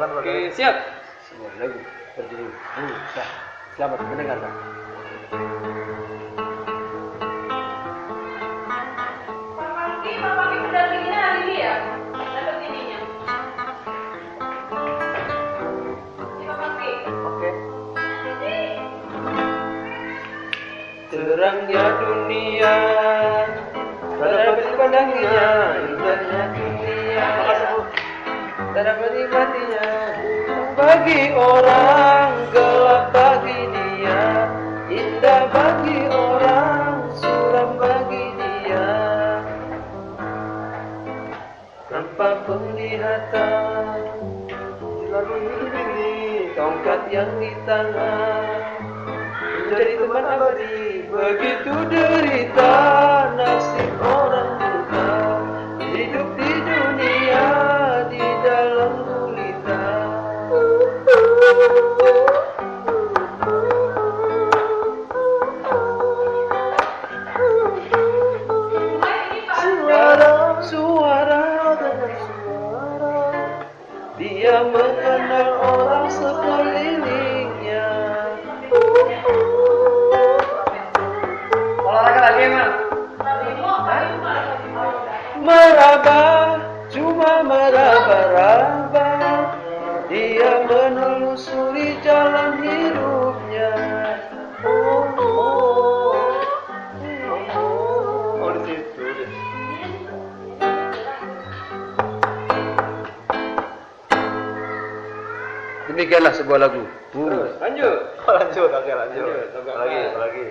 kan Oke, siap. Sebuah lagu. Berjudul Musa. Selamat mendengarkan. Pak Pangki, Tak dapat dinikmatinya Bagi orang gelap bagi dia. Indah bagi orang suram bagi dia. Tanpa penglihatan Lalu ini tongkat yang di tangan. Menjadi teman abadi begitu derita dia mengenal orang sekelilingnya. Olahraga lagi emang meraba cuma meraba-raba. Dia menelusuri jalan hidupnya Demikianlah sebuah lagu. Terus, lanjut Oh, lanjut, oke lanjut. Lanjut, Lagi, lagi.